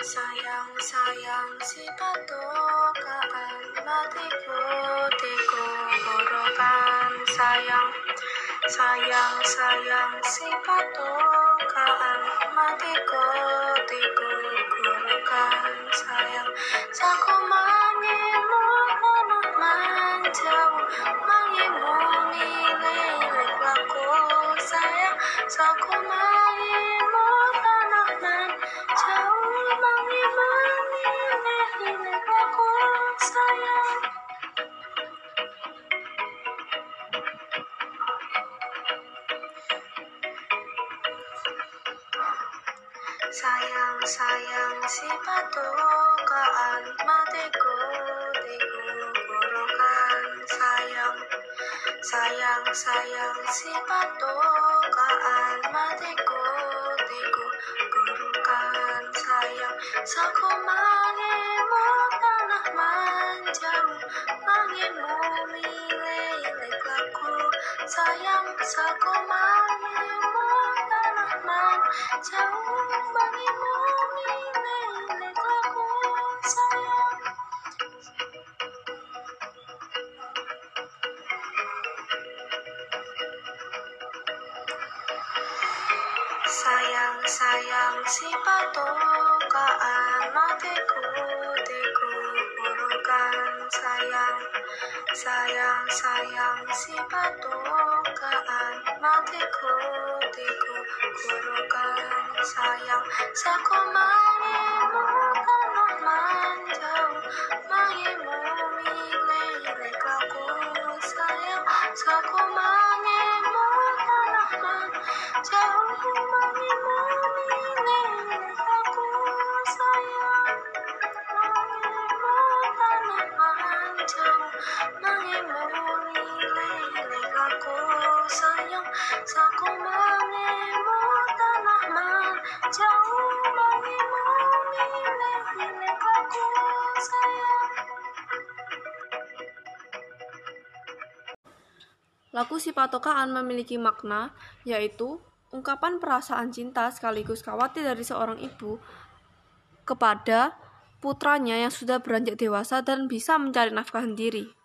Sayang sayang si patokaan matiku tiku borokan sayang sayang sayang si patokaan matiku tiku borokan sayang saku mangimu tanah manjau. Mangimu milik laku sayang saku mangimu Sayang sayang si patokaan matiku tiku borokan sayang sayang sayang si patokaan matiku tiku borokan sayang saku mangimu tanah manjau mangimu milik laku. Sayang saku mangimu tanah manjau Sayang sayang si patokaan matiku tiku borokan sayang sayang sayang si patokaan matiku tiku borokan sayang saku mangimu tanah manjau mangimu milik laku sayang saku mangimu tanah manjau laku si patokaan memiliki makna, yaitu ungkapan perasaan cinta sekaligus khawatir dari seorang ibu kepada putranya yang sudah beranjak dewasa dan bisa mencari nafkah sendiri.